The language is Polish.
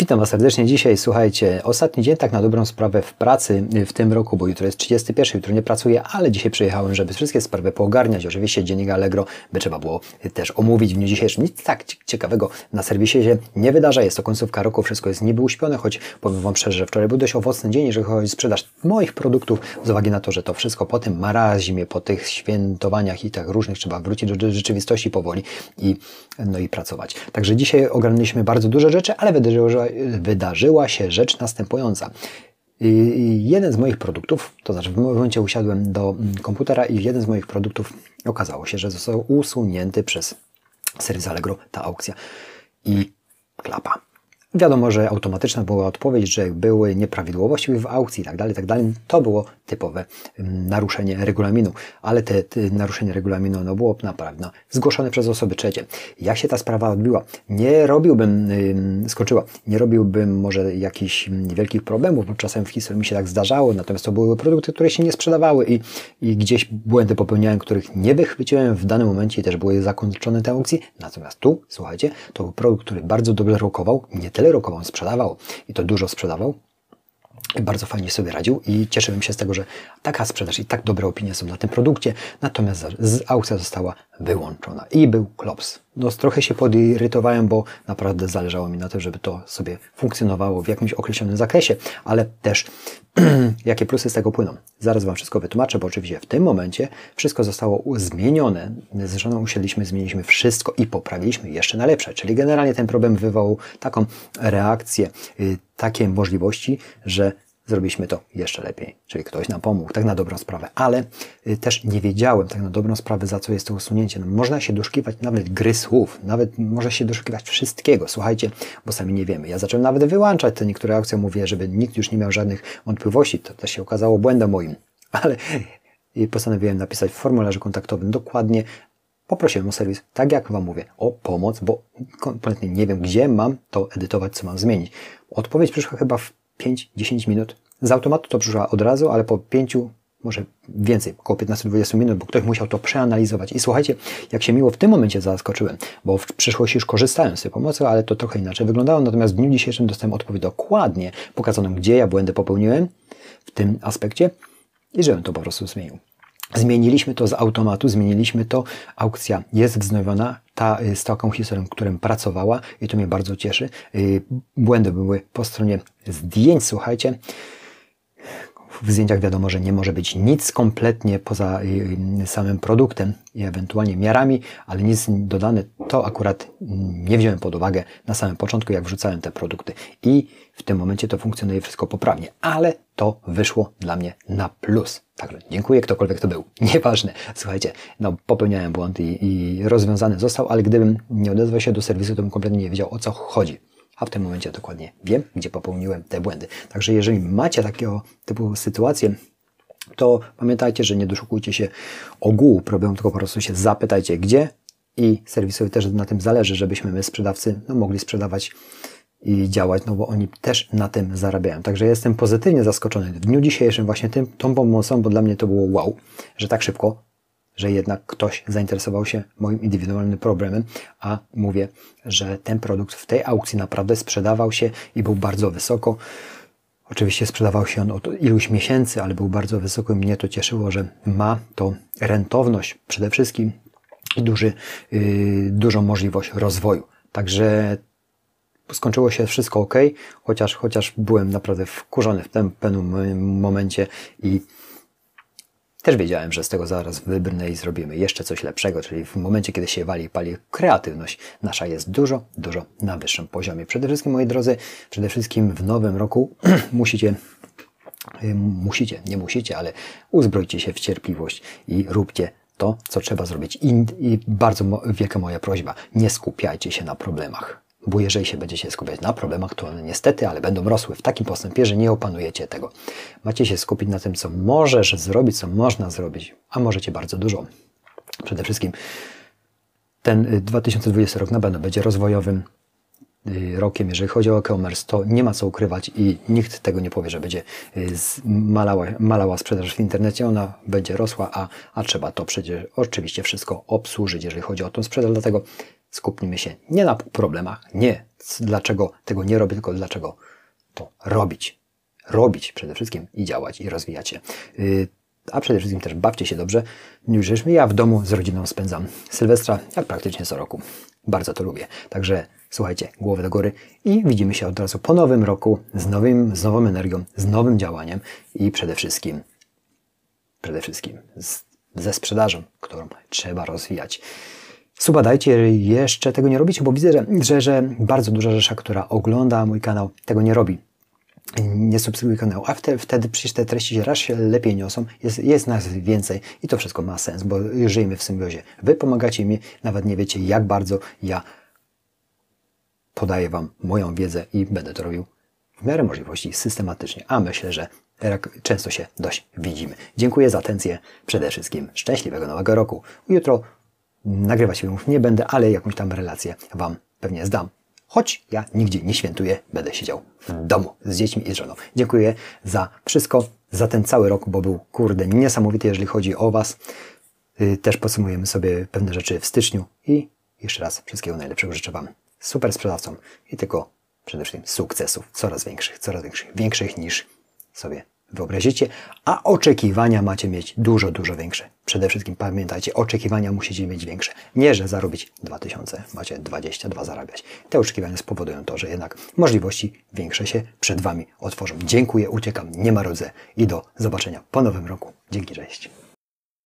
Witam Was serdecznie dzisiaj. Słuchajcie, ostatni dzień tak na dobrą sprawę w pracy w tym roku, bo jutro jest 31, jutro nie pracuję, ale dzisiaj przyjechałem, żeby wszystkie sprawy poogarniać. Oczywiście dziennik Allegro by trzeba było też omówić w dniu dzisiejszym. Nic tak ciekawego na serwisie się nie wydarza. Jest to końcówka roku, wszystko jest niby uśpione, choć powiem Wam szczerze, że wczoraj był dość owocny dzień, jeżeli chodzi o sprzedaż moich produktów, z uwagi na to, że to wszystko po tym marazmie, po tych świętowaniach i tak różnych trzeba wrócić do rzeczywistości powoli i, no i pracować. Także dzisiaj ogarnęliśmy bardzo duże rzeczy, ale wydarzyło, że wydarzyła się rzecz następująca. Jeden z moich produktów, to znaczy w momencie usiadłem do mm, komputera i jeden z moich produktów okazało się, że został usunięty przez serwis Allegro ta aukcja. I klapa. Wiadomo, że automatyczna była odpowiedź, że były nieprawidłowości w aukcji i tak dalej, tak. To było typowe mm, naruszenie regulaminu, ale te, te naruszenie regulaminu no, było naprawdę zgłoszone przez osoby trzecie. Jak się ta sprawa odbiła? Nie robiłbym, yy, skończyła, nie robiłbym może jakichś wielkich problemów, bo czasem w historii mi się tak zdarzało, natomiast to były produkty, które się nie sprzedawały i, i gdzieś błędy popełniałem, których nie wychwyciłem w danym momencie i też były zakończone te aukcje. Natomiast tu, słuchajcie, to był produkt, który bardzo dobrze rokował, nie tyle rokował, on sprzedawał i to dużo sprzedawał. Bardzo fajnie sobie radził i cieszyłem się z tego, że taka sprzedaż i tak dobre opinie są na tym produkcie, natomiast aukcja została wyłączona i był klops. No, trochę się podirytowałem, bo naprawdę zależało mi na tym, żeby to sobie funkcjonowało w jakimś określonym zakresie, ale też jakie plusy z tego płyną. Zaraz Wam wszystko wytłumaczę, bo oczywiście w tym momencie wszystko zostało zmienione. Z żoną usiedliśmy, zmieniliśmy wszystko i poprawiliśmy jeszcze na lepsze. Czyli generalnie ten problem wywołał taką reakcję, y, takie możliwości, że zrobiliśmy to jeszcze lepiej. Czyli ktoś nam pomógł, tak na dobrą sprawę. Ale y, też nie wiedziałem tak na dobrą sprawę, za co jest to usunięcie. No, można się doszukiwać nawet gry słów, nawet można się doszukiwać wszystkiego. Słuchajcie, bo sami nie wiemy. Ja zacząłem nawet wyłączać te niektóre akcje, mówię, żeby nikt już nie miał żadnych wątpliwości. To też się okazało błędem moim. Ale y, postanowiłem napisać w formularzu kontaktowym dokładnie poprosiłem o serwis, tak jak Wam mówię, o pomoc, bo kompletnie nie wiem, gdzie mam to edytować, co mam zmienić. Odpowiedź przyszła chyba w 5-10 minut. Z automatu to przyszła od razu, ale po 5, może więcej, około 15-20 minut, bo ktoś musiał to przeanalizować. I słuchajcie, jak się miło w tym momencie zaskoczyłem, bo w przyszłości już korzystałem z tej pomocy, ale to trochę inaczej wyglądało. Natomiast w dniu dzisiejszym dostałem odpowiedź dokładnie pokazaną, gdzie ja błędy popełniłem w tym aspekcie i żebym to po prostu zmienił. Zmieniliśmy to z automatu, zmieniliśmy to, aukcja jest wznowiona, ta y, z taką historią, którym pracowała i to mnie bardzo cieszy. Y, błędy były po stronie zdjęć, słuchajcie. W zdjęciach wiadomo, że nie może być nic kompletnie poza y, samym produktem i ewentualnie miarami, ale nic dodane. To akurat nie wziąłem pod uwagę na samym początku, jak wrzucałem te produkty. I w tym momencie to funkcjonuje wszystko poprawnie, ale to wyszło dla mnie na plus. Także dziękuję, ktokolwiek to był. Nieważne. Słuchajcie, no popełniałem błąd i, i rozwiązany został, ale gdybym nie odezwał się do serwisu, to bym kompletnie nie wiedział o co chodzi a w tym momencie dokładnie wiem, gdzie popełniłem te błędy. Także jeżeli macie takiego typu sytuacje, to pamiętajcie, że nie doszukujcie się ogółu problemu, tylko po prostu się zapytajcie gdzie i serwisowi też na tym zależy, żebyśmy my sprzedawcy no, mogli sprzedawać i działać, no bo oni też na tym zarabiają. Także jestem pozytywnie zaskoczony w dniu dzisiejszym właśnie tym, tą pomocą, bo dla mnie to było wow, że tak szybko że jednak ktoś zainteresował się moim indywidualnym problemem, a mówię, że ten produkt w tej aukcji naprawdę sprzedawał się i był bardzo wysoko. Oczywiście sprzedawał się on od iluś miesięcy, ale był bardzo wysoko i mnie to cieszyło, że ma to rentowność przede wszystkim i duży, yy, dużą możliwość rozwoju. Także skończyło się wszystko ok, chociaż, chociaż byłem naprawdę wkurzony w tym pewnym momencie i też wiedziałem, że z tego zaraz wybrnę i zrobimy jeszcze coś lepszego, czyli w momencie, kiedy się wali i pali kreatywność, nasza jest dużo, dużo na wyższym poziomie. Przede wszystkim, moi drodzy, przede wszystkim w nowym roku musicie y, musicie, nie musicie, ale uzbrojcie się w cierpliwość i róbcie to, co trzeba zrobić. I, i bardzo wielka moja prośba, nie skupiajcie się na problemach. Bo jeżeli się będziecie skupiać na problemach, to one niestety, ale będą rosły w takim postępie, że nie opanujecie tego. Macie się skupić na tym, co możesz zrobić, co można zrobić, a możecie bardzo dużo. Przede wszystkim ten 2020 y, rok na pewno będzie rozwojowym y, rokiem, jeżeli chodzi o e-commerce, to nie ma co ukrywać i nikt tego nie powie, że będzie y, malała, malała sprzedaż w internecie, ona będzie rosła, a, a trzeba to przecież oczywiście wszystko obsłużyć, jeżeli chodzi o tą sprzedaż, dlatego skupnijmy się nie na problemach, nie dlaczego tego nie robię, tylko dlaczego to robić. Robić przede wszystkim i działać i rozwijać się. Yy, a przede wszystkim też bawcie się dobrze. Już ja w domu z rodziną spędzam Sylwestra, jak praktycznie co roku. Bardzo to lubię. Także słuchajcie, głowy do góry i widzimy się od razu po nowym roku z, nowym, z nową energią, z nowym działaniem i przede wszystkim, przede wszystkim z, ze sprzedażą, którą trzeba rozwijać. Suba dajcie, jeszcze tego nie robicie, bo widzę, że, że, że bardzo duża rzesza, która ogląda mój kanał, tego nie robi nie subskrybuj kanału, a wtedy, wtedy przecież te treści się raz się lepiej niosą, jest, jest nas więcej i to wszystko ma sens, bo żyjemy w symbiozie. Wy pomagacie mi, nawet nie wiecie jak bardzo ja podaję Wam moją wiedzę i będę to robił w miarę możliwości systematycznie, a myślę, że często się dość widzimy. Dziękuję za atencję, przede wszystkim szczęśliwego nowego roku. Jutro nagrywać filmów nie będę, ale jakąś tam relację Wam pewnie zdam. Choć ja nigdzie nie świętuję, będę siedział w domu z dziećmi i z żoną. Dziękuję za wszystko, za ten cały rok, bo był kurde niesamowity, jeżeli chodzi o Was. Y, też podsumujemy sobie pewne rzeczy w styczniu i jeszcze raz wszystkiego najlepszego życzę Wam. Super sprzedawcom i tylko przede wszystkim sukcesów coraz większych, coraz większych, większych niż sobie wyobrazicie, a oczekiwania macie mieć dużo, dużo większe. Przede wszystkim pamiętajcie, oczekiwania musicie mieć większe. Nie, że zarobić 2000, macie 22 zarabiać. Te oczekiwania spowodują to, że jednak możliwości większe się przed Wami otworzą. Dziękuję, uciekam, nie marudzę i do zobaczenia po nowym roku. Dzięki, cześć.